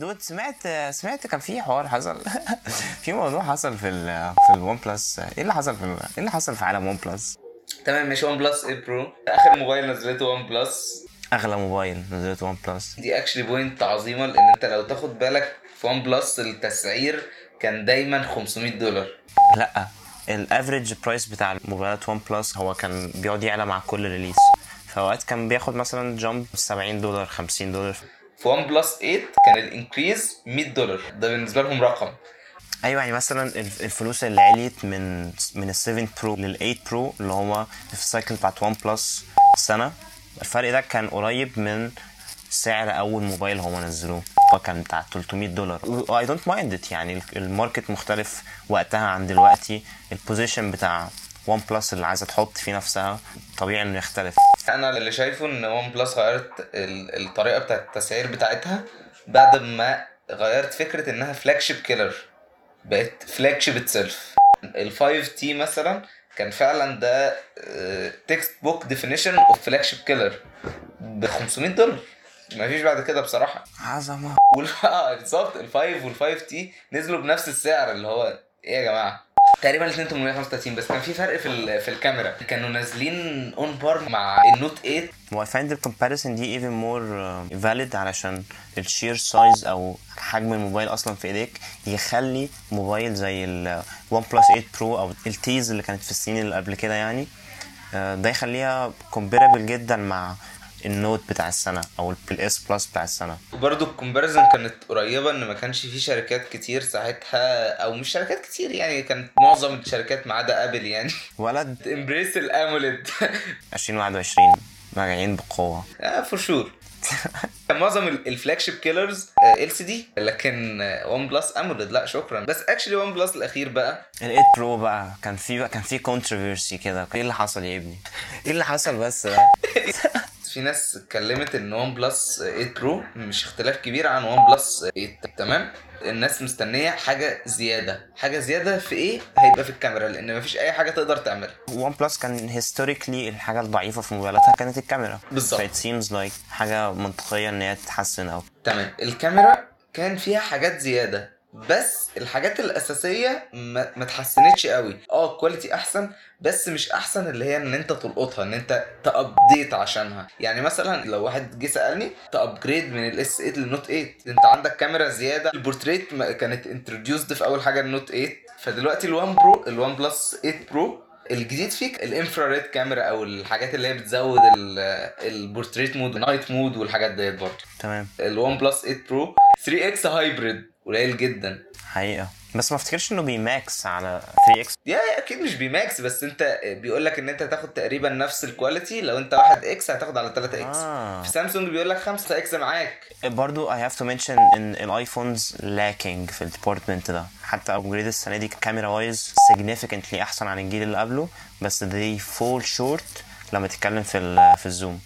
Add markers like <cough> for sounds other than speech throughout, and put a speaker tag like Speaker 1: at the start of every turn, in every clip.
Speaker 1: Dude سمعت سمعت كان في حوار حصل. <laughs> في موضوع حصل في ال في ال OnePlus إيه اللي حصل في إيه اللي حصل في عالم OnePlus
Speaker 2: تمام مش OnePlus 8 Pro آخر موبايل نزلته OnePlus
Speaker 1: أغلى موبايل نزلت OnePlus
Speaker 2: دي actually point عظيمة لأن أنت لو تاخد بالك في OnePlus التسعير كان دايما 500 دولار.
Speaker 1: لأ ال average price بتاع الموبايلات OnePlus هو كان بيقعد يعلى مع كل release فأوقات كان بياخد مثلا jump 70 دولار 50 دولار.
Speaker 2: في OnePlus 8 كان ال increase 100 دولار. ده بالنسبة لهم رقم.
Speaker 1: أيوه يعني مثلا الف- الفلوس اللي عليت من من ال 7 Pro لل 8 Pro اللي هو في ال cycle بتاعت OnePlus سنة الفرق ده كان قريب من سعر أول موبايل هو نزلوه. هو كان بتاع 300 دولار. I don't mind it يعني ال- market مختلف وقتها عن دلوقتي. ال position بتاع OnePlus اللي عايزة تحط فيه نفسها طبيعي إنه يختلف.
Speaker 2: أنا اللي شايفه إن OnePlus غيرت ال- الطريقة بتاعت التسعير بتاعتها بعد ما غيرت فكرة إنها flagship killer بقت flagship itself ال 5T مثلا كان فعلا ده textbook definition of flagship killer ب 500 دولار مفيش بعد كده
Speaker 1: بصراحة.
Speaker 2: عظمة. <laughs> آه بالظبط. ال 5 وال 5T نزلوا بنفس السعر اللي هو إيه يا جماعة؟ تقريبا الاثنين 835 بس كان في فرق في في الكاميرا. كانوا نازلين on par مع ال Note 8
Speaker 1: و I find the comparison دي even more uh, valid علشان ال sheer size أو حجم الموبايل أصلا في إيديك يخلي موبايل زي ال OnePlus 8 Pro أو التيز اللي كانت في السنين اللي قبل كده يعني آه، ده يخليها comparable جدا مع ال Note بتاع السنة أو ال S Plus بتاع السنة.
Speaker 2: برضو ال comparison كانت قريبة إن ما كانش في شركات كتير ساعتها أو مش شركات كتير يعني كانت معظم الشركات ما عدا Apple يعني.
Speaker 1: ولد.
Speaker 2: امبريس ال AMOLED
Speaker 1: 2021 راجعين بقوة.
Speaker 2: For sure <laughs> كان معظم ال flagship killers LCD لكن OnePlus AMOLED لا شكرا. بس actually OnePlus الأخير بقى.
Speaker 1: ال 8 Pro بقى. كان في كان في controversy كده. إيه اللي حصل يا ابني؟ إيه اللي حصل بس؟ ده؟ <laughs>
Speaker 2: في ناس اتكلمت ان OnePlus 8 Pro مش اختلاف كبير عن OnePlus 8 تمام؟ الناس مستنية حاجة زيادة. حاجة زيادة في إيه؟ هيبقى في الكاميرا لأن مفيش اي حاجة تقدر تعملها.
Speaker 1: OnePlus كان historically الحاجة الضعيفة في موبايلاتها كانت الكاميرا.
Speaker 2: بالظبط.
Speaker 1: seems like حاجة منطقية إن هي تتحسن أو
Speaker 2: تمام. الكاميرا كان فيها حاجات زيادة. بس الحاجات الأساسية ما, ما اتحسنتش قوي. آه ال quality أحسن بس مش أحسن اللي هي إن أنت تلقطها إن أنت ت update عشانها. يعني مثلا لو واحد جه سألني ت upgrade من ال S8 لل Note 8 أنت عندك كاميرا زيادة. البورتريت كانت introduced في أول حاجة ال Note 8 فدلوقتي ال One Pro ال OnePlus 8 Pro الجديد فيك ال infrared camera أو الحاجات اللي هي بتزود ال- ال portrait mode وال night mode والحاجات ديت برضه.
Speaker 1: تمام.
Speaker 2: ال OnePlus 8 Pro 3x hybrid قليل جدا.
Speaker 1: حقيقة. بس ما افتكرش إنه بي max على 3x
Speaker 2: Yeah yeah أكيد مش بي max بس أنت بيقول لك إن أنت هتاخد تقريبا نفس ال quality لو أنت 1x هتاخد على 3x
Speaker 1: آه.
Speaker 2: في سامسونج بيقول لك 5x معاك.
Speaker 1: برضو I have to mention إن ال iPhones lacking في ال department ده. حتى upgrade السنة دي camera wise significantly أحسن عن الجيل اللي قبله بس they fall short لما تتكلم في في ال
Speaker 2: zoom.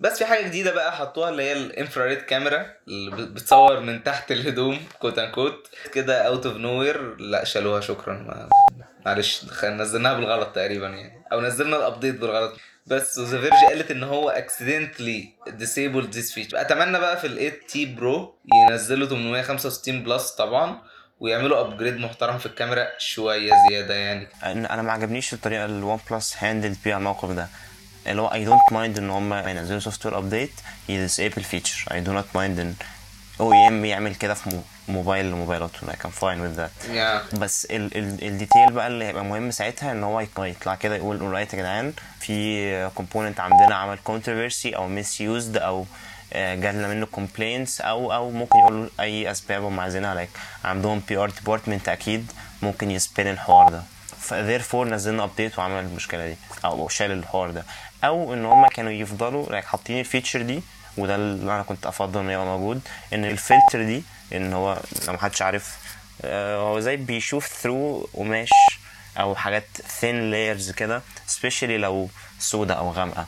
Speaker 2: بس في حاجة جديدة بقى حطوها اللي هي ال infrared camera اللي بت- بتصور من تحت الهدوم quote unquote كده out of nowhere لا شالوها شكرا. ما معلش نزلناها بالغلط تقريبا يعني. أو نزلنا ال update بالغلط. بس و The Verge قالت إن هو accidentally disabled this feature. أتمنى بقى في ال 8T Pro ينزلوا 865 Plus طبعا ويعملوا upgrade محترم في الكاميرا شوية زيادة يعني.
Speaker 1: أنا- أنا ما عجبنيش الطريقة اللي OnePlus handle بيها الموقف ده. اللي هو I don't mind إن هم ينزلوا software update ي disable feature I do not mind إن OEM يعمل كده في مو- موبايل لموبايلاته. Like I'm fine with that.
Speaker 2: Yeah
Speaker 1: بس ال ال ال detail بقى اللي هيبقى مهم ساعتها إن هو يط- يطلع كده يقول alright يا جدعان في component عندنا عمل controversy أو misused أو آه، جالنا منه complaints أو أو ممكن يقولوا أي أسباب هم عايزينها. Like عندهم PR department أكيد ممكن ي spin الحوار ده. ف therefore نزلنا update وعمل المشكلة دي أو شال الحوار ده. أو إن هم كانوا يفضلوا like حاطين ال feature دي وده اللي أنا كنت أفضل انه يبقى موجود إن الفلتر دي إن هو لو محدش عارف آه، هو زي بيشوف through قماش أو حاجات thin layers كده specially لو سودة أو غامقة.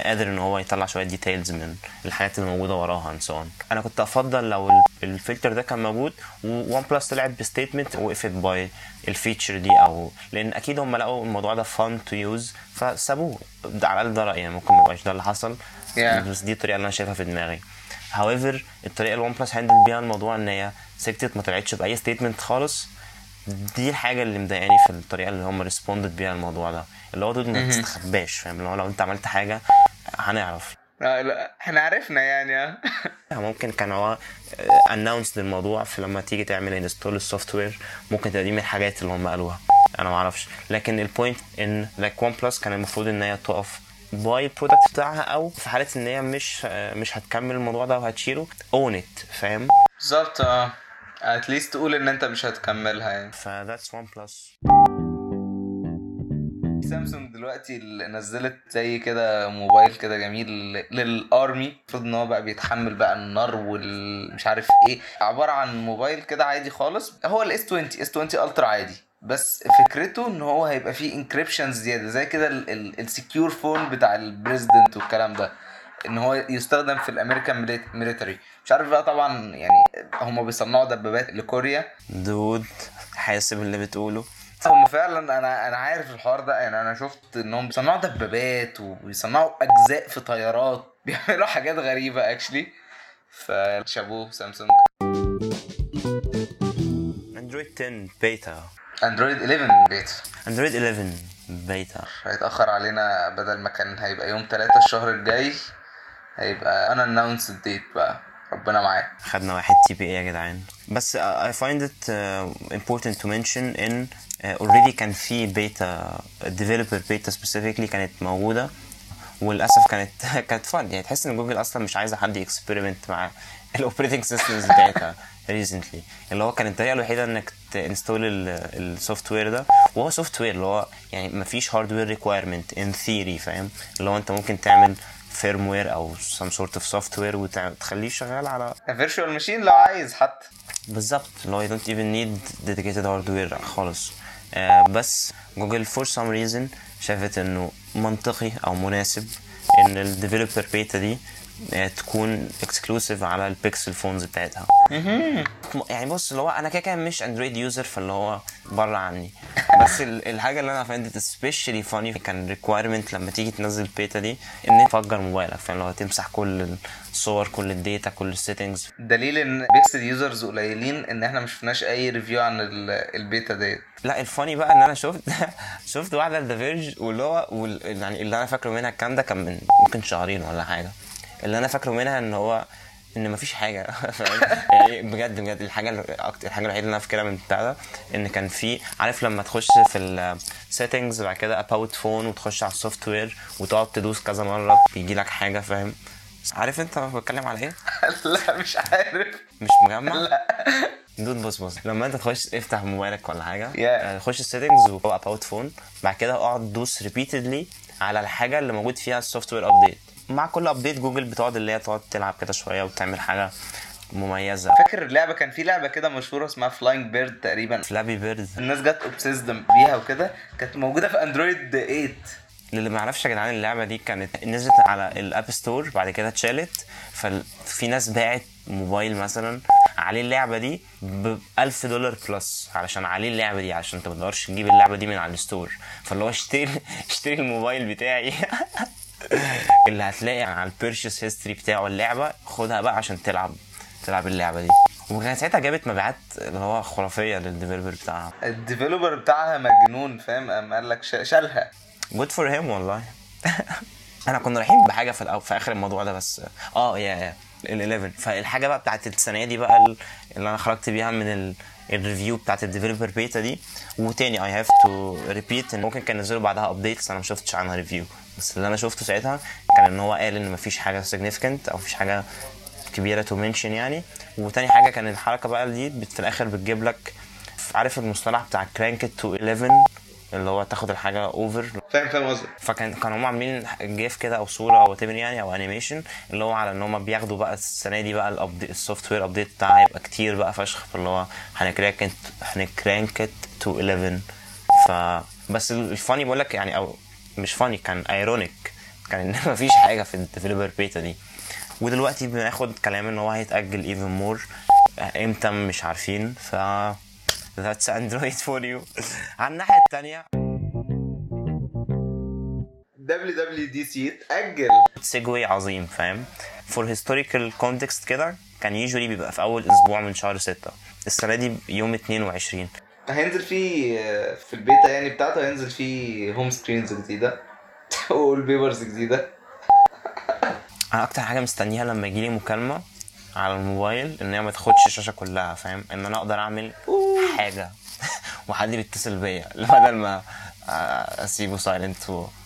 Speaker 1: قادر إن هو يطلع شوية details من الحاجات اللي موجودة وراها so on. أنا كنت أفضل لو ال- الفلتر ده كان موجود و OnePlus طلعت ب statement وقفت by ال feature دي أو لأن أكيد هم لقوا الموضوع ده fun to use فسابوه. ده على الاقل ده رأيي يعني ممكن ما يبقاش ده اللي حصل.
Speaker 2: Yeah.
Speaker 1: بس دي الطريقة اللي أنا شايفها في دماغي. However الطريقة اللي OnePlus handle بيها الموضوع إن هي سكتت ما طلعتش بأي statement خالص. دي الحاجة اللي مضايقاني في الطريقة اللي هم responded بيها الموضوع ده. اللي هو ما تستخباش فاهم؟ اللي هو لو أنت عملت حاجة هنعرف.
Speaker 2: لا لا إحنا عرفنا يعني ها. <laughs>
Speaker 1: ممكن كان هو announce للموضوع في لما تيجي تعمل install ال software ممكن تبقى دي من الحاجات اللي هم قالوها. أنا ما أعرفش. لكن ال point إن like OnePlus كان المفروض إن هي تقف by ال product بتاعها أو في حالة إن هي مش مش هتكمل الموضوع ده وهتشيله own it فاهم؟
Speaker 2: بالظبط آه. At least تقول إن أنت مش هتكملها يعني.
Speaker 1: ف that's OnePlus
Speaker 2: سامسونج دلوقتي نزلت زي كده موبايل كده جميل لل army. المفروض إن هو بقى بيتحمل بقى النار والمش عارف إيه. عبارة عن موبايل كده عادي خالص. هو ال S20 S20 Ultra عادي. بس فكرته إن هو هيبقى فيه encryption زيادة زي كده ال secure phone بتاع ال president والكلام ده. إن هو يستخدم في ال American military مش عارف بقى طبعا يعني هم بيصنعوا دبابات لكوريا.
Speaker 1: dude حاسب اللي بتقوله.
Speaker 2: هم فعلا أنا أنا عارف الحوار ده. يعني أنا شفت إنهم بيصنعوا دبابات وبيصنعوا أجزاء في طيارات. <laughs> بيعملوا حاجات غريبة actually فشابوه سامسونج.
Speaker 1: Android 10 beta.
Speaker 2: Android 11 beta.
Speaker 1: Android 11 بيتا.
Speaker 2: هيتأخر علينا بدل ما كان هيبقى يوم 3 الشهر الجاي هيبقى unannounced date بقى. ربنا معاك.
Speaker 1: خدنا واحد TBA يا جدعان. بس find it uh, important to mention ان already كان في beta developer beta specifically كانت موجودة. وللأسف كانت <laughs> كانت fun يعني تحس إن جوجل أصلا مش عايزة حد ي experiment مع <laughs> ال operating systems بتاعتها <laughs> recently اللي هو كانت الطريقة الوحيدة إنك ت install ال software ده. وهو software اللي هو يعني مفيش hardware requirement in theory فاهم؟ اللي هو أنت ممكن تعمل firmware أو some sort of software وتخليه شغال على
Speaker 2: virtual machine لو عايز حتى.
Speaker 1: بالظبط. اللي هو you don't even need dedicated hardware خالص. آه بس جوجل for some reason شافت إنه منطقي أو مناسب إن ال developer beta دي تكون exclusive على ال Pixel phones بتاعتها. يعني بص اللي هو أنا كده كده مش Android user فاللي هو بره عني. <laughs> بس الحاجة اللي أنا found it especially funny كان requirement لما تيجي تنزل البيتا دي إن أنت تفجر موبايلك. فاهم؟ اللي هو تمسح كل الصور كل ال data كل ال settings
Speaker 2: دليل إن Pixel users قليلين إن إحنا ما شفناش أي review عن البيتا ديت.
Speaker 1: لا ال funny بقى إن أنا شفت <laughs> شفت واحدة The Verge واللي هو. يعني اللي أنا فاكره منها الكلام ده كان من ممكن شهرين ولا حاجة. اللي أنا فاكره منها إن هو إن مفيش حاجة. <laughs> يعني بجد بجد الحاجة أكتر الحاجة الوحيدة اللي أنا فاكرها من بتاع ده إن كان في عارف لما تخش في ال settings بعد كده about phone وتخش على ال software وتقعد تدوس كذا مرة بيجي لك حاجة فاهم؟ عارف أنت بتكلم على إيه؟ <laughs>
Speaker 2: لا مش عارف.
Speaker 1: مش مجمع؟ لا. dude بص بص. لما أنت تخش افتح موبايلك ولا حاجة
Speaker 2: yeah.
Speaker 1: خش ال settings و about phone بعد كده اقعد دوس repeatedly على الحاجة اللي موجود فيها ال software update مع كل update جوجل بتقعد اللي هي تقعد تلعب كده شوية وتعمل حاجة مميزة.
Speaker 2: فاكر اللعبة؟ كان في لعبة كده مشهورة اسمها Flying Bird تقريبا.
Speaker 1: Flappy Bird
Speaker 2: الناس جت obsessed بيها وكده. كانت موجودة في Android 8
Speaker 1: اللي ما يعرفش يا جدعان اللعبة دي كانت نزلت على ال App Store بعد كده اتشالت. ففي ناس باعت موبايل مثلا عليه اللعبة دي ب 1000 دولار plus علشان عليه اللعبة دي علشان انت ما تقدرش تجيب اللعبة دي من على ال store. فاللي هو اشتري <laughs> اشتري الموبايل بتاعي. <laughs> اللي هتلاقي على ال purchase history بتاعه اللعبة خدها بقى عشان تلعب تلعب اللعبة دي. وكانت ساعتها جابت مبيعات اللي هو خرافية لل developer بتاعها.
Speaker 2: ال developer بتاعها مجنون فاهم؟ قام قال لك شالها.
Speaker 1: good for him والله. <laughs> أنا كنا رايحين بحاجة في الأو... في آخر الموضوع ده بس. آه يا يا ال 11 فالحاجة بقى بتاعت السنة دي بقى اللي أنا خرجت بيها من ال... ال review بتاعت ال developer beta دي. وتاني I have to repeat إن ممكن كان ينزلوا بعدها updates أنا ما شفتش عنها review بس اللي أنا شفته ساعتها كان إن هو قال إن مفيش حاجة significant أو مفيش حاجة كبيرة to mention يعني. وتاني حاجة كان الحركة بقى دي في الآخر بتجيب لك عارف المصطلح بتاع crank to 11 اللي هو تاخد الحاجة over
Speaker 2: فاهم فاهم قصدك
Speaker 1: فكان كانوا هم عاملين GIF كده أو صورة أو يعني أو animation اللي هو على إن هم بياخدوا بقى السنة دي بقى ال update ال software update بتاعها هيبقى كتير بقى فشخ فاللي هو هن crank هن crank to 11 ف بس ال funny بقول لك يعني أو مش funny كان ironic كان إن <laughs> مفيش حاجة في ال developer beta دي. ودلوقتي بناخد كلام إن هو هيتأجل even more إمتى مش عارفين. ف That's Android <laughs> for you. على الناحية التانية.
Speaker 2: WWDC اتأجل
Speaker 1: segue عظيم فاهم؟ for historical context كده كان usually بيبقى في أول أسبوع من شهر ستة. السنة دي يوم 22
Speaker 2: هينزل فيه في البيتا يعني بتاعته هينزل فيه home screens جديدة. <laughs> wallpapers جديدة.
Speaker 1: أنا أكتر حاجة مستنيها لما يجيلي مكالمة على الموبايل إن هي ما تاخدش الشاشة كلها فاهم؟ إن أنا أقدر أعمل حاجة. <laughs> وحد بيتصل بيا. بدل ما آه، أسيبه silent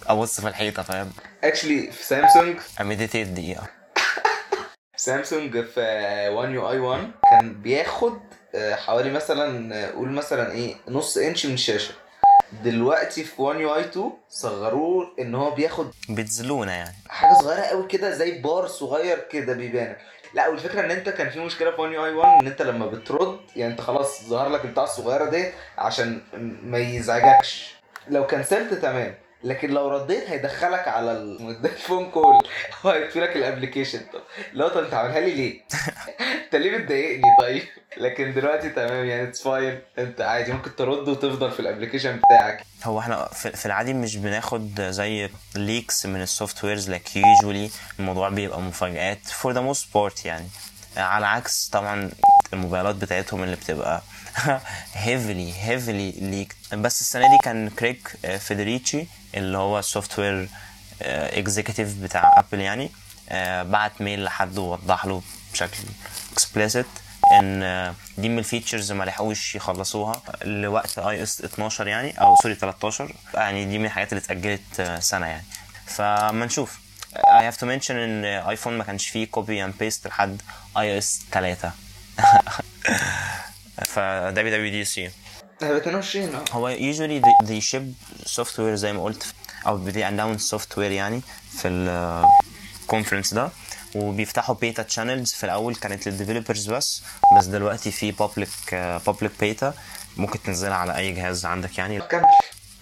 Speaker 1: وابص في الحيطة فاهم؟
Speaker 2: actually في سامسونج
Speaker 1: امديتيت دقيقه
Speaker 2: سامسونج في 1 UI 1 كان بياخد آه، حوالي مثلا آه، قول مثلا إيه نص انش من الشاشة. دلوقتي في 1 UI 2 صغروه إن هو بياخد
Speaker 1: بتزلونا يعني.
Speaker 2: حاجة صغيرة قوي كده زي بار صغير كده بيبان. لا والفكرة إن أنت كان في مشكلة في 1 UI 1 إن أنت لما بترد يعني أنت خلاص ظهر لك البتاع الصغيرة دي عشان ما يزعجكش. لو كنسلت تمام. لكن لو رديت هيدخلك على ال- <laughs> ال phone call. هو هيقفل لك ال application طب لا طب انت عاملها لي ليه؟ <laughs> انت ليه بتضايقني؟ طيب؟ لكن دلوقتي تمام يعني it's fine انت عادي ممكن ترد وتفضل في ال application بتاعك.
Speaker 1: هو إحنا في العادي مش بناخد زي leaks من ال softwares like usually الموضوع بيبقى مفاجآت for the most part يعني. على عكس طبعا الموبايلات بتاعتهم اللي بتبقى heavily heavily leaked بس السنة دي كان Craig Federighi اللي هو ال software executive بتاع Apple يعني آه، بعت mail لحد ووضح له بشكل explicit إن آه، دي من ال features ما لحقوش يخلصوها لوقت iOS 12 يعني أو sorry 13 يعني دي من الحاجات اللي اتأجلت آه، سنة يعني. فما نشوف I have to mention إن iPhone ما كانش فيه copy and paste لحد iOS 3 <laughs> ف WWDC
Speaker 2: هيبقى 22 آه
Speaker 1: هو usually they, they ship software زي ما قلت أو they announce software يعني في ال conference ده وبيفتحوا beta channels في الأول كانت لل developers بس بس دلوقتي في public public beta ممكن تنزلها على أي جهاز عندك يعني.
Speaker 2: كمل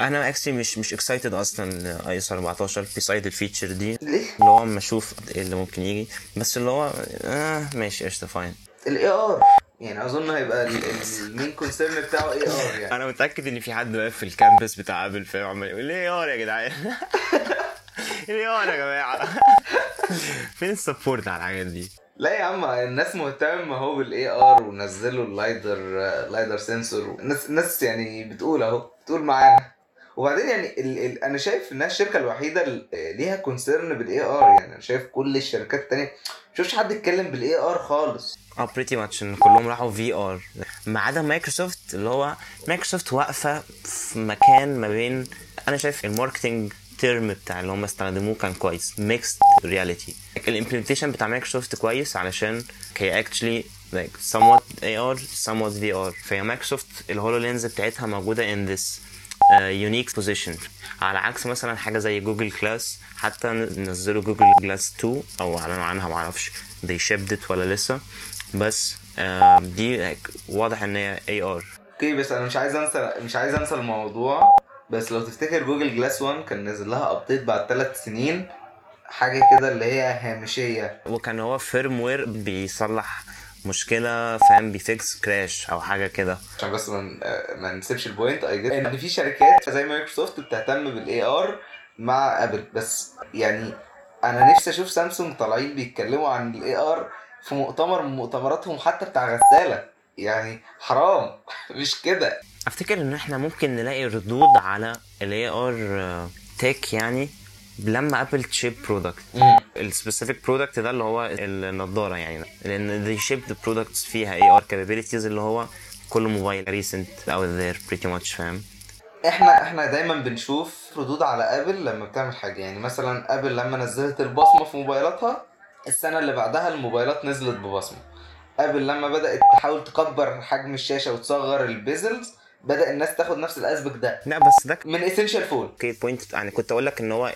Speaker 1: أنا actually مش مش excited أصلا iOS 14 beside ال feature دي
Speaker 2: ليه؟
Speaker 1: اللي هو أما أشوف إيه اللي ممكن يجي. بس اللي هو آه ماشي قشطة فاين
Speaker 2: الاي ار يعني أظن هيبقى ال- ال- ال main concern بتاعه AR يعني.
Speaker 1: أنا متأكد إن في حد واقف في ال campus بتاع Apple فاهم عمال يقول ليه AR يا جدعان. <laughs> ليه AR يا جماعة. <laughs> فين ال support على الحاجات دي؟
Speaker 2: لا يا عم الناس مهتمة اهو بال AR ونزلوا ال LiDAR LiDAR sensor الناس الناس يعني بتقول أهو بتقول معانا. وبعدين يعني ال ال أنا شايف إنها الشركة الوحيدة اللي ليها concern بال AR يعني أنا شايف كل الشركات التانية مشوفش حد يتكلم بال AR خالص.
Speaker 1: آه pretty much إن كلهم راحوا VR ما عدا مايكروسوفت اللي هو مايكروسوفت واقفة في مكان ما بين أنا شايف ال marketing term بتاع اللي هم استخدموه كان كويس mixed reality ال implementation بتاع مايكروسوفت كويس علشان هي actually like somewhat AR somewhat VR فهي Microsoft ال HoloLens بتاعتها موجودة in this uh, unique position. على عكس مثلا حاجة زي Google Glass حتى نزلوا Google Glass 2 أو أعلنوا عنها معرفش shipped it ولا لسه. بس آه، دي واضح إن هي اي ار
Speaker 2: أوكي بس أنا مش عايز أنسى مش عايز أنسى الموضوع. بس لو تفتكر جوجل جلاس 1 كان نزل لها update بعد ثلاث سنين حاجة كده اللي هي هامشية.
Speaker 1: وكان هو firmware بيصلح مشكلة فاهم بي fix crash أو حاجة كده.
Speaker 2: عشان بس ما ما نسيبش البوينت اي إن في شركات زي مايكروسوفت بتهتم بالاي ار مع ابل بس يعني أنا نفسي أشوف سامسونج طالعين بيتكلموا عن ال AR في مؤتمر من مؤتمراتهم حتى بتاع غسالة. يعني حرام. <laughs> مش كده.
Speaker 1: أفتكر إن إحنا ممكن نلاقي ردود على ال AR tech يعني. لما Apple ت ship product ال specific product ده اللي هو النضارة يعني. لأن they shipped products فيها AR capabilities اللي هو كل موبايل recent out there pretty much فاهم؟
Speaker 2: إحنا إحنا دايما بنشوف ردود على Apple لما بتعمل حاجة. يعني مثلا Apple لما نزلت البصمة في موبايلاتها السنة اللي بعدها الموبايلات نزلت ببصمة. Apple لما بدأت تحاول تكبر حجم الشاشة وتصغر ال bezels بدأ الناس تاخد نفس الأسبك ده.
Speaker 1: لا بس ده
Speaker 2: من اسينشال فون
Speaker 1: أوكي بوينت يعني كنت أقول لك إن هو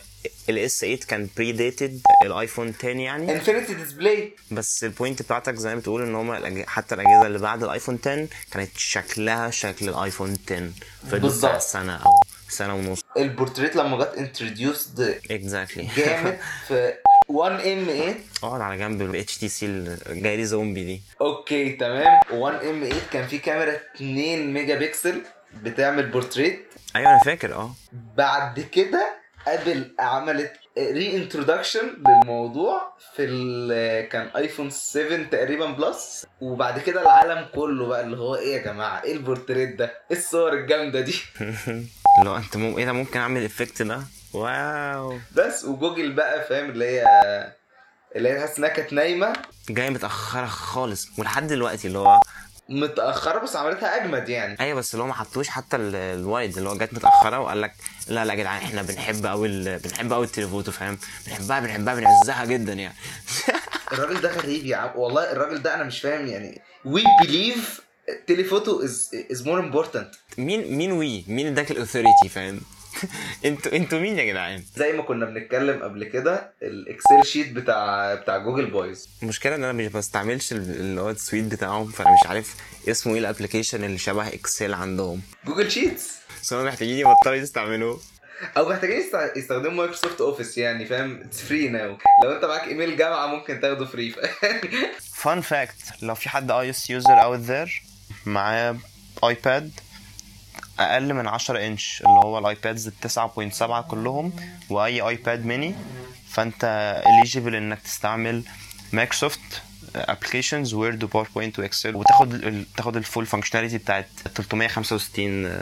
Speaker 1: الاس 8 كان بريديتد الايفون 10 يعني.
Speaker 2: انفينيتي ديسبلاي
Speaker 1: بس البوينت بتاعتك زي ما بتقول إن هم حتى الأجهزة اللي بعد الايفون 10 كانت شكلها شكل الايفون 10 في سنة أو سنة ونص.
Speaker 2: البورتريت لما جت انتروديوسد
Speaker 1: اكزاكتلي
Speaker 2: جامد في <laughs> 1 ام 8
Speaker 1: اقعد على جنب الاتش تي سي الجاي لي زومبي دي.
Speaker 2: okay تمام. One M8 كان في كاميرا 2 ميجا بكسل بتعمل بورتريت.
Speaker 1: أيوه أنا فاكر آه.
Speaker 2: بعد كده Apple عملت reintroduction للموضوع في كان iPhone 7 تقريبا Plus وبعد كده العالم كله بقى اللي هو إيه يا جماعة؟ إيه البورتريت ده؟ إيه الصور الجامدة دي؟ <laughs>
Speaker 1: لو أنت مم... إيه ده؟ ممكن أعمل ال effect ده؟ wow.
Speaker 2: بس وجوجل بقى فاهم؟ اللي هي اللي هي تحس إنها كانت نايمة.
Speaker 1: جاية متأخرة خالص ولحد دلوقتي اللي هو
Speaker 2: متأخرة بس عملتها أجمد يعني.
Speaker 1: أيوه بس اللي هو ما حطوش حتى ال- ال wide اللي هو جت متأخرة وقال لك لا لا يا جدعان إحنا بنحب قوي. بنحب قوي ال telephoto فاهم؟ بنحبها بنحبها بنعزها جدا يعني. <laughs>
Speaker 2: الراجل ده غريب يا عم. والله الراجل ده أنا مش فاهم يعني. وي بليف تيليفوتو از از مور امبورتنت
Speaker 1: مين مين وي مين اداك الاوثوريتي فاهم؟ أنتوا أنتوا مين يا جدعان؟
Speaker 2: زي ما كنا بنتكلم قبل كده ال Excel sheet بتاع بتاع جوجل بايظ
Speaker 1: المشكلة إن أنا مش بستعملش ال- اللي هو ال suite بتاعهم فأنا مش عارف اسمه إيه ال application اللي شبه Excel عندهم.
Speaker 2: Google Sheets.
Speaker 1: بس هم محتاجين يبطلوا يستعملوه.
Speaker 2: أو محتاجين يست- يستخدموا Microsoft Office يعني فاهم؟ it's free now لو أنت معاك إيميل جامعة ممكن تاخده فري
Speaker 1: فان فاكت لو في حد iOS user out there معاه iPad أقل من 10 إنش اللي هو ال iPads ال 9.7 كلهم وأي iPad Mini. فأنت eligible إنك تستعمل Microsoft applications Word و PowerPoint و Excel وتاخد تاخد ال full functionality بتاعت 365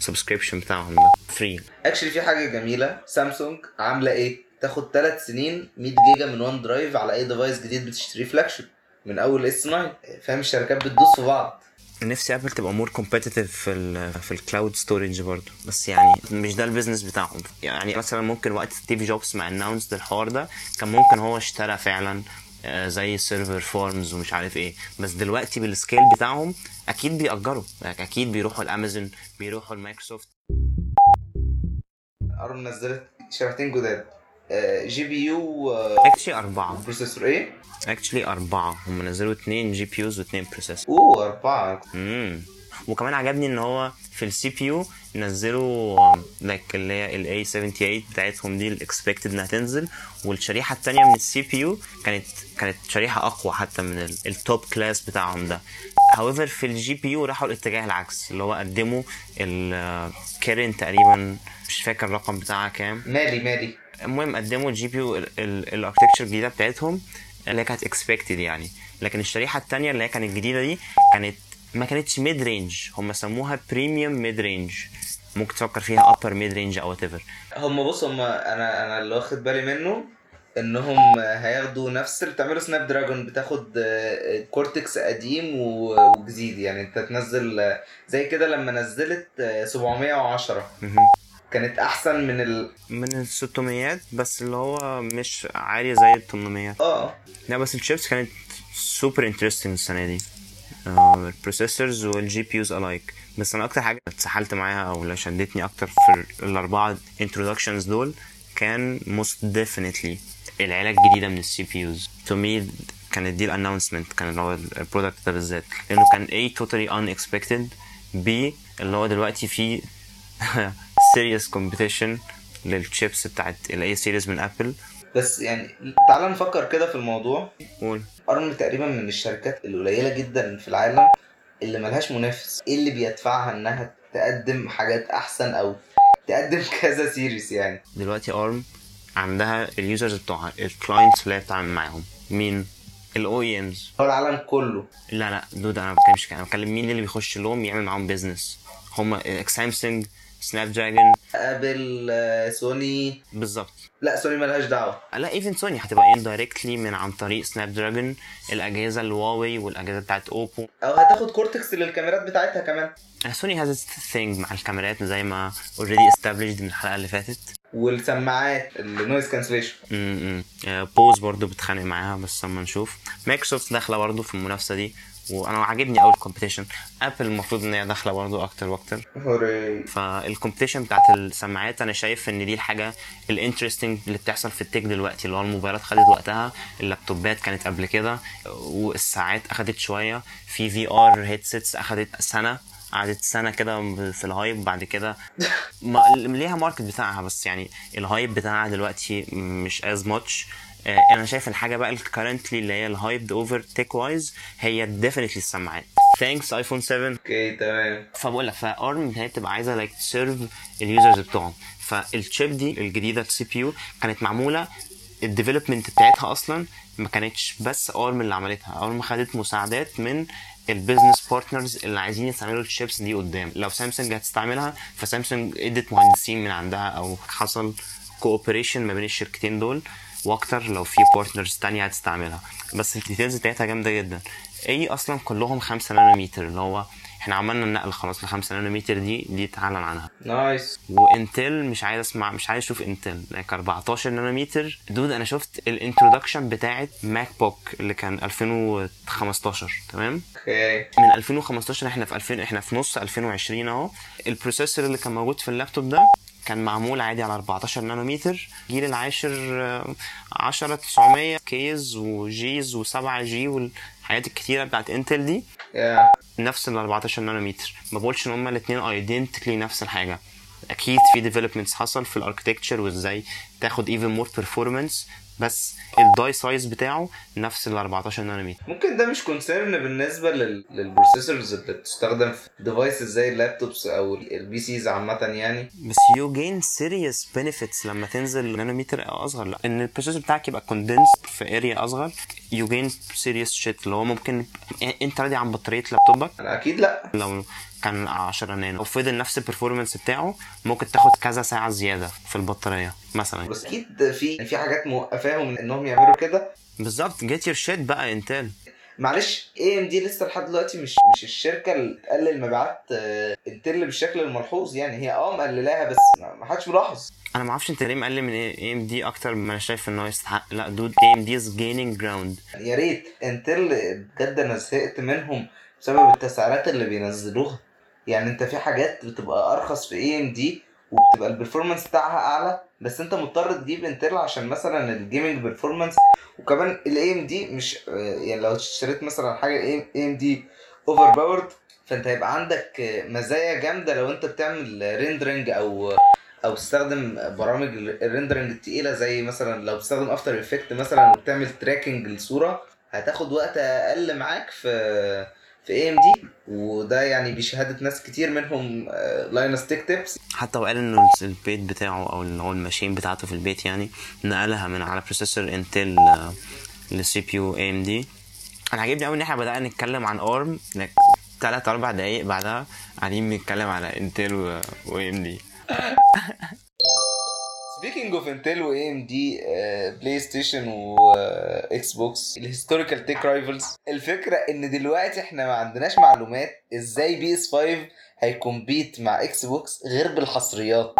Speaker 1: subscription بتاعهم ده فري
Speaker 2: اكشلي في حاجة جميلة. سامسونج عاملة إيه؟ تاخد 3 سنين 100 جيجا من OneDrive على أي device جديد بتشتريه flagship من أول اس 9 فاهم؟ الشركات بتدوس في بعض.
Speaker 1: نفسي Apple تبقى more competitive في ال في ال cloud storage برضه بس يعني مش ده ال business بتاعهم. يعني مثلا ممكن وقت ستيف جوبز ما announce الحوار ده كان ممكن هو اشترى فعلا آه، زي server farms ومش عارف إيه. بس دلوقتي بال scale بتاعهم أكيد بيأجروا. يعني أكيد بيروحوا الأمازون بيروحوا المايكروسوفت.
Speaker 2: ارم نزلت شريحتين جداد. GPU
Speaker 1: actually أربعة.
Speaker 2: processor إيه؟
Speaker 1: actually أربعة. هم نزلوا اتنين GPUs واتنين processor
Speaker 2: أوه أربعة.
Speaker 1: امم وكمان عجبني إن هو في ال CPU نزلوا like اللي هي ال A78 بتاعتهم دي ال expected إنها تنزل. والشريحة التانية من ال CPU كانت كانت شريحة أقوى حتى من ال top class بتاعهم ده. However في ال GPU راحوا الاتجاه العكس اللي هو قدموا الكيرن تقريبا مش فاكر الرقم بتاعها كام.
Speaker 2: Mali Mali.
Speaker 1: المهم قدموا ال GPU ال architecture الجديدة بتاعتهم اللي كانت expected يعني. لكن الشريحة الثانية اللي هي كانت الجديدة دي كانت ما كانتش mid range هم سموها premium mid range ممكن تفكر فيها upper mid range أو whatever
Speaker 2: هم بص هم أنا أنا اللي واخد بالي منه إنهم هياخدوا نفس اللي بتعمله سناب دراجون بتاخد Cortex قديم وجديد يعني. أنت تنزل زي كده لما نزلت آه، 710 كانت أحسن من ال
Speaker 1: من ال 600 بس اللي هو مش عالية زي ال 800
Speaker 2: آه.
Speaker 1: لا بس الشيبس كانت super interesting السنة دي. ال processors وال GPUs alike بس أنا أكتر حاجة اتسحلت معاها أو اللي شدتني أكتر في الأربعة introductions دول كان most definitely العيله الجديدة من ال CPUs to me كانت دي ال announcement كان اللي هو ال product ده بالذات. لأنه كان A totally unexpected B اللي هو دلوقتي في <laughs> serious competition للشيبس بتاعت ال A series من Apple
Speaker 2: بس يعني تعال نفكر كده في الموضوع.
Speaker 1: قول.
Speaker 2: ARM تقريبا من الشركات القليلة جدا في العالم اللي ملهاش منافس. إيه اللي بيدفعها إنها تقدم حاجات أحسن أو تقدم <laughs> كذا series يعني؟
Speaker 1: دلوقتي ARM عندها ال users بتوعها ال clients اللي هي بتتعامل معاهم. مين؟ ال OEMs
Speaker 2: هو العالم كله.
Speaker 1: لا لا dude أنا ما بتكلمش كده. أنا بتكلم مين اللي بيخش لهم يعمل معاهم business هم سامسونج سناب دراجون
Speaker 2: أبل آه، سوني.
Speaker 1: بالظبط.
Speaker 2: لا سوني ملهاش دعوة.
Speaker 1: لا even سوني هتبقى indirectly من عن طريق سناب دراجون الأجهزة الهواوي والأجهزة بتاعت أوبو.
Speaker 2: أو هتاخد Cortex للكاميرات بتاعتها كمان.
Speaker 1: سوني has thing مع الكاميرات زي ما already established من الحلقة اللي فاتت.
Speaker 2: والسماعات ال noise cancellation
Speaker 1: امم Bose برضو بتخانق معاها بس اما نشوف. مايكروسوفت داخلة برضو في المنافسة دي. وأنا عاجبني قوي ال competition Apple المفروض إن هي داخلة برضو أكتر وأكتر.
Speaker 2: هوري
Speaker 1: فال competition بتاعت السماعات أنا شايف إن دي الحاجة ال interesting اللي بتحصل في ال tech دلوقتي اللي هو الموبايلات خدت وقتها اللابتوبات كانت قبل كده والساعات أخدت شوية في VR headsets أخدت سنة قعدت سنة كده في ال hype بعد كده <laughs> ما ليها market بتاعها بس يعني ال hype بتاعها دلوقتي مش as much أنا شايف الحاجة بقى ال currently اللي هي ال hype over tech wise هي definitely السماعات. Thanks iPhone 7
Speaker 2: okay تمام.
Speaker 1: فبقول لك ف ARM هي بتبقى عايزة like ت serve ال users بتوعهم. فال chip دي الجديدة ال CPU كانت معمولة ال development بتاعتها أصلا ما كانتش بس ARM اللي عملتها. ARM خدت مساعدات من ال business partners اللي عايزين يستعملوا الشيبس دي قدام. لو سامسونج هتستعملها فسامسونج ادت مهندسين من عندها أو حصل cooperation ما بين الشركتين دول. وأكتر لو في partners تانية هتستعملها. بس ال details بتاعتها جامدة جدا. اي أصلا كلهم 5 نانومتر اللي هو إحنا عملنا النقل خلاص ل 5 نانومتر دي دي اتعلن عنها.
Speaker 2: nice.
Speaker 1: وإنتل مش عايز أسمع مش عايز أشوف إنتل لك 14 نانومتر dude أنا شفت ال introduction بتاعت MacBook اللي كان 2015 تمام؟
Speaker 2: okay.
Speaker 1: من 2015 إحنا في 2000 إحنا في نص 2020 أهو. ال processor اللي كان موجود في اللابتوب ده كان معمول عادي على 14 نانومتر الجيل العاشر آه، 10 900 Ks وGs و7 G والحاجات الكتيرة بتاعت إنتل دي. نفس ال 14 نانومتر ما بقولش إن هما الاثنين identically نفس الحاجة. أكيد في developments حصل في ال architecture وإزاي تاخد even more performance بس ال die size بتاعه نفس ال 14 نانومتر.
Speaker 2: ممكن ده مش concern بالنسبة لل... لل processors اللي بتستخدم في devices زي ال laptops أو ال PCs عامة يعني.
Speaker 1: بس you gain serious benefits لما تنزل نانومتر أو أصغر. لا إن ال processor بتاعك يبقى condensed في area أصغر you gain serious shit اللي هو ممكن أنت راضي عن بطاريه لابتوبك
Speaker 2: أكيد لا.
Speaker 1: لو كان 10 نانو. وفضل نفس ال performance بتاعه ممكن تاخد كذا ساعة زيادة في البطارية مثلا.
Speaker 2: بس أكيد في في حاجات موقفاهم إنهم يعملوا كده.
Speaker 1: بالظبط. Get your shit بقى انتل
Speaker 2: معلش AMD لسه لحد دلوقتي مش مش الشركة اللي تقلل مبيعات آه، انتل بالشكل الملحوظ يعني. هي آه مقللاها بس ما ما حدش ملاحظ.
Speaker 1: أنا ما أعرفش أنت ليه مقلل من AMD أكتر ما أنا شايف ان هو يستحق. لا dude AMD is gaining ground
Speaker 2: يا ريت انتل بجد أنا زهقت منهم بسبب التسعيرات اللي بينزلوها. يعني انت في حاجات بتبقى ارخص في AMD وبتبقى ال performance بتاعها اعلى بس انت مضطر تجيب انتل عشان مثلا ال gaming performance وكمان ال AMD مش آه، يعني لو اشتريت مثلا حاجة AMD overpowered فانت هيبقى عندك مزايا جامدة لو انت بتعمل rendering أو أو تستخدم برامج ال rendering التقيله زي مثلا لو بتستخدم After Effects مثلا وبتعمل tracking للصورة هتاخد وقت أقل معاك في في AMD وده يعني بشهاده ناس كتير منهم لاينس تيك تيبس
Speaker 1: حتى وقال إنه البيت بتاعه أو اللي هو ال machine بتاعته في البيت يعني نقلها من على processor Intel لل CPU AMD أنا عاجبني قوي إن إحنا بدأنا نتكلم عن ARM ثلاث أربع دقايق بعدها قاعدين بنتكلم على انتل واي ام دي
Speaker 2: سبيكينج اوف انتل واي ام دي بلاي ستيشن واكس بوكس الهيستوريكال تيك رايفلز الفكرة إن دلوقتي إحنا ما عندناش معلومات إزاي PS5 هي compete مع Xbox غير بالحصريات.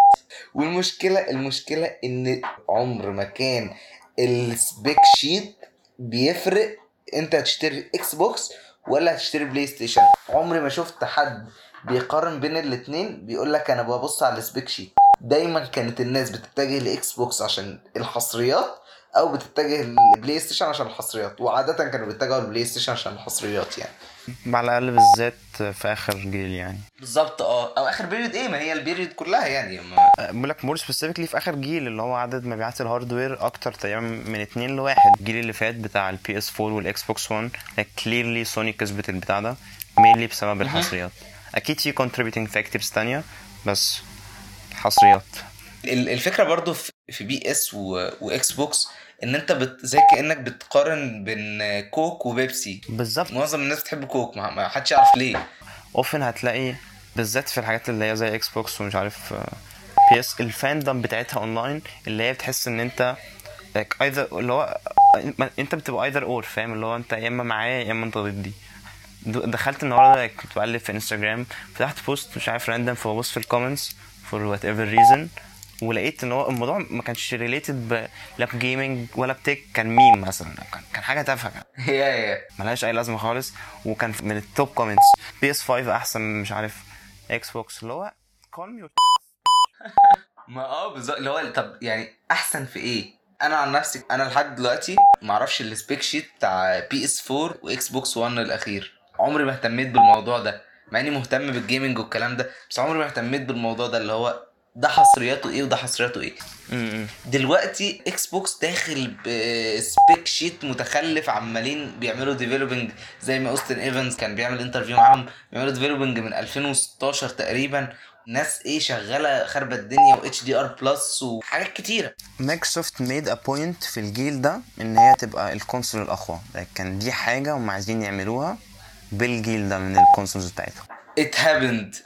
Speaker 2: والمشكلة المشكلة إن عمر ما كان ال spec sheet بيفرق أنت هتشتري Xbox ولا هتشتري PlayStation عمري ما شفت حد بيقارن بين الاتنين بيقول لك أنا ببص على ال spec sheet دايما كانت الناس بتتجه ل Xbox عشان الحصريات أو بتتجه لل PlayStation عشان الحصريات وعاده كانوا بيتجهوا لل PlayStation عشان الحصريات يعني.
Speaker 1: على الأقل بالذات في آخر جيل يعني.
Speaker 2: بالظبط آه أو آخر period إيه؟ ما هي ال period كلها يعني. ما
Speaker 1: بقول لك more specifically في آخر جيل اللي هو عدد مبيعات ال hardware أكتر تقريبا من اتنين لواحد. الجيل اللي فات بتاع ال PS4 وال Xbox One clearly سوني كسبت البتاع ده mainly بسبب الحصريات. أكيد في contributing factors تانية بس حصريات.
Speaker 2: ال- الفكرة برضو في PS و Xbox إن أنت بت... زي كأنك بتقارن بين كوك وبيبسي.
Speaker 1: بالظبط.
Speaker 2: معظم الناس بتحب كوك ما حدش يعرف ليه.
Speaker 1: Often هتلاقي بالذات في الحاجات اللي هي زي Xbox ومش عارف PS ال fandom بتاعتها أونلاين اللي هي بتحس إن أنت either اللي هو أنت بتبقى either or فاهم؟ اللي هو أنت يا إما معايا يا إما أنت ضدي. دخلت النهارده كنت بقلب في انستجرام فتحت post مش عارف random فببص في ال comments for whatever reason ولقيت إن هو الموضوع ما كانش related لا ب gaming ولا ب tech كان ميم مثلا كان كان حاجة تافهة
Speaker 2: يا يا <laughs>
Speaker 1: ملهاش أي لازمة خالص وكان من ال top comments PS5 أحسن مش عارف Xbox اللي هو cool man <laughs>
Speaker 2: ما آه بالظبط. اللي هو طب يعني أحسن في إيه؟ أنا عن نفسي أنا لحد دلوقتي ما أعرفش ال spec sheet بتاع PS4 و Xbox One الأخير. عمري ما اهتميت بالموضوع ده. مع إني مهتم بال gaming والكلام ده بس عمري ما اهتميت بالموضوع ده اللي هو ده حصرياته إيه وده حصرياته
Speaker 1: إيه.
Speaker 2: دلوقتي Xbox داخل ب spec sheet متخلف عمالين بيعملوا developing زي ما Austin Evans كان بيعمل interview معاهم بيعملوا developing من 2016 تقريبا. ناس إيه شغالة خربت الدنيا و HDR plus وحاجات كتيرة.
Speaker 1: مايكروسوفت made a point في الجيل ده إن هي تبقى ال console الأقوى. كان دي حاجة هم عايزين يعملوها. بالجيل ده من ال consoles بتاعتهم.
Speaker 2: It happened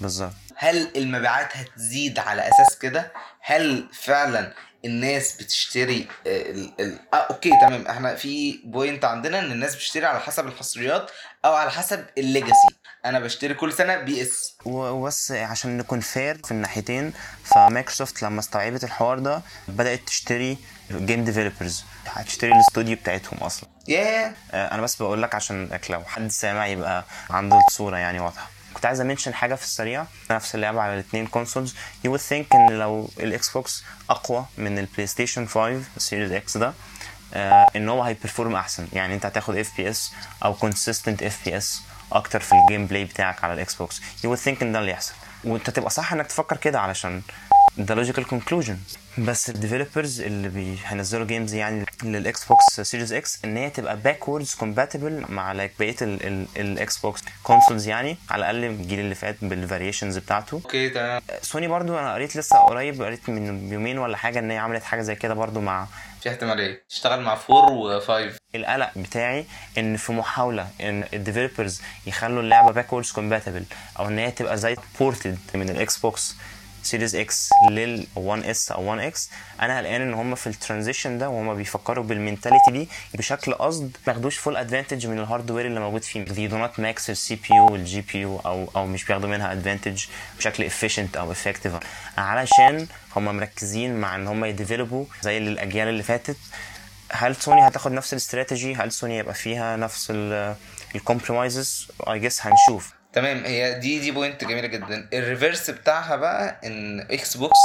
Speaker 1: بالظبط.
Speaker 2: هل المبيعات هتزيد على أساس كده؟ هل فعلا الناس بتشتري آه، ال ال آه okay تمام. إحنا في point عندنا إن الناس بتشتري على حسب الحصريات أو على حسب ال legacy أنا بشتري كل سنة بي
Speaker 1: إس. وبس عشان نكون fair في الناحيتين فمايكروسوفت لما استوعبت الحوار ده بدأت تشتري game developers هتشتري الاستوديو بتاعتهم أصلا.
Speaker 2: ياه
Speaker 1: آه، أنا بس بقول لك عشان لو حد سامع يبقى عنده الصورة يعني واضحة. كنت عايز أ mention حاجة في السريع. نفس اللعبة على الاثنين consoles you would think إن لو ال Xbox أقوى من ال PlayStation 5 Series X ده آه إن هو هي perform أحسن. يعني أنت هتاخد اف بي اس أو كونسيستنت اف بي اس أكتر في ال gameplay بتاعك على ال Xbox. You think إن ده اللي يحصل. وأنت تبقى صح إنك تفكر كده علشان ده logical conclusion بس ال developers اللي بي- هينزلوا games يعني لل Xbox Series X إن هي تبقى backwards compatible مع like بقية ال Xbox consoles يعني على الأقل الجيل اللي فات بال variations بتاعته.
Speaker 2: okay تمام.
Speaker 1: سوني برضو أنا قريت لسه قريب قريت من يومين ولا حاجة إن هي عملت حاجة زي كده برضو مع
Speaker 2: في احتماليه تشتغل مع 4 و5
Speaker 1: القلق بتاعي إن في محاولة إن ال developers يخلوا اللعبة backwards compatible أو إن هي تبقى زي ported من ال Xbox Series X لل One S أو One X أنا قلقان إن هم في ال transition ده وهم بيفكروا بال mentality دي بشكل قصد ما ياخدوش full advantage من ال hardware اللي موجود فيه. They do not max ال CPU وال GPU أو أو مش بياخدوا منها advantage بشكل efficient أو effective. علشان هم مركزين مع إن هم ي develop وا زي الاجيال اللي فاتت. هل سوني هتاخد نفس الاستراتيجي؟ هل سوني يبقى فيها نفس ال compromises I guess هنشوف.
Speaker 2: تمام هي دي دي point جميلة جدا. ال reverse بتاعها بقى إن Xbox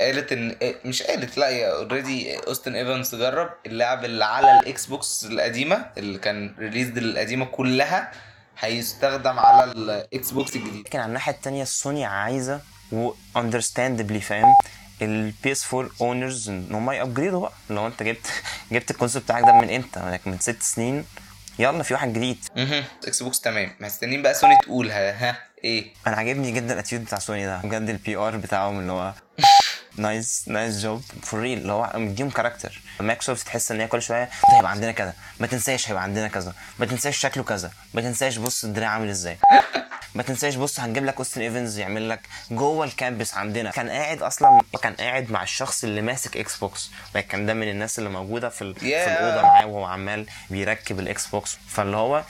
Speaker 2: قالت إن مش قالت لا هي already Austin Evans جرب اللعب اللي على ال Xbox القديمة اللي كان released القديمة كلها هيستخدم على ال Xbox الجديد.
Speaker 1: لكن على الناحية التانية سوني عايزة و understandably فاهم؟ ال PS4 owners إن هم ي upgrade وا بقى. لو أنت جبت جبت ال console بتاعك ده من إمتى؟ من ست سنين. يلا في واحد جديد.
Speaker 2: أها Xbox تمام. مستنيين بقى سوني تقول ها, ها إيه؟
Speaker 1: أنا عاجبني جدا ال attitude بتاع سوني ده. بجد ال PR بتاعهم اللي هو nice nice job for real اللي هو مديهم character مايكروسوفت تحس إن هي كل شوية ده هيبقى عندنا كذا. ما تنساش هيبقى عندنا كذا. ما تنساش شكله كذا. ما تنساش بص الدراع عامل إزاي. <laughs> ما تنساش بص هنجيب لك Austin Evans يعمل لك جوه ال campus عندنا. كان قاعد أصلا كان قاعد مع الشخص اللي ماسك Xbox كان ده من الناس اللي موجودة في, ال... في
Speaker 2: Yeah.
Speaker 1: الأوضة معاه وهو عمال بيركب ال Xbox فاللي هو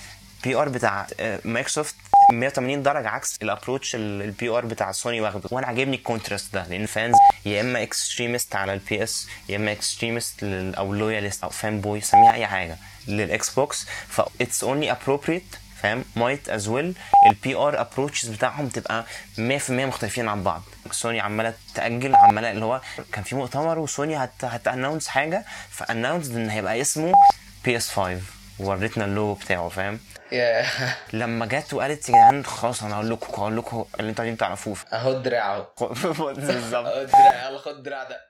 Speaker 1: PR بتاع آه، مايكروسوفت 180 درجة عكس ال approach ال PR بتاع سوني واخده. وأنا عاجبني ال contrast ده لأن fans يا إما extremist على ال PS يا إما extremist أو loyalist أو fanboy سميها أي حاجة لل Xbox ف it's only appropriate فاهم؟ Might as well ال PR approaches بتاعهم تبقى 100% مختلفين عن بعض. سوني عمالة تأجل عمالة اللي هو كان في مؤتمر وسوني هت هت announce حاجة ف announce إن هيبقى اسمه PS 5 وريتنا اللوجو بتاعه فاهم؟
Speaker 2: يا <laughs>
Speaker 1: لما جت وقالت يا جدعان خلاص أنا هقول لكم هقول لكم اللي أنتوا عايزين تعرفوه.
Speaker 2: أهو الدراع اهو <laughs>
Speaker 1: بالظبط.
Speaker 2: أهو الدراع يلا خد الدراع ده.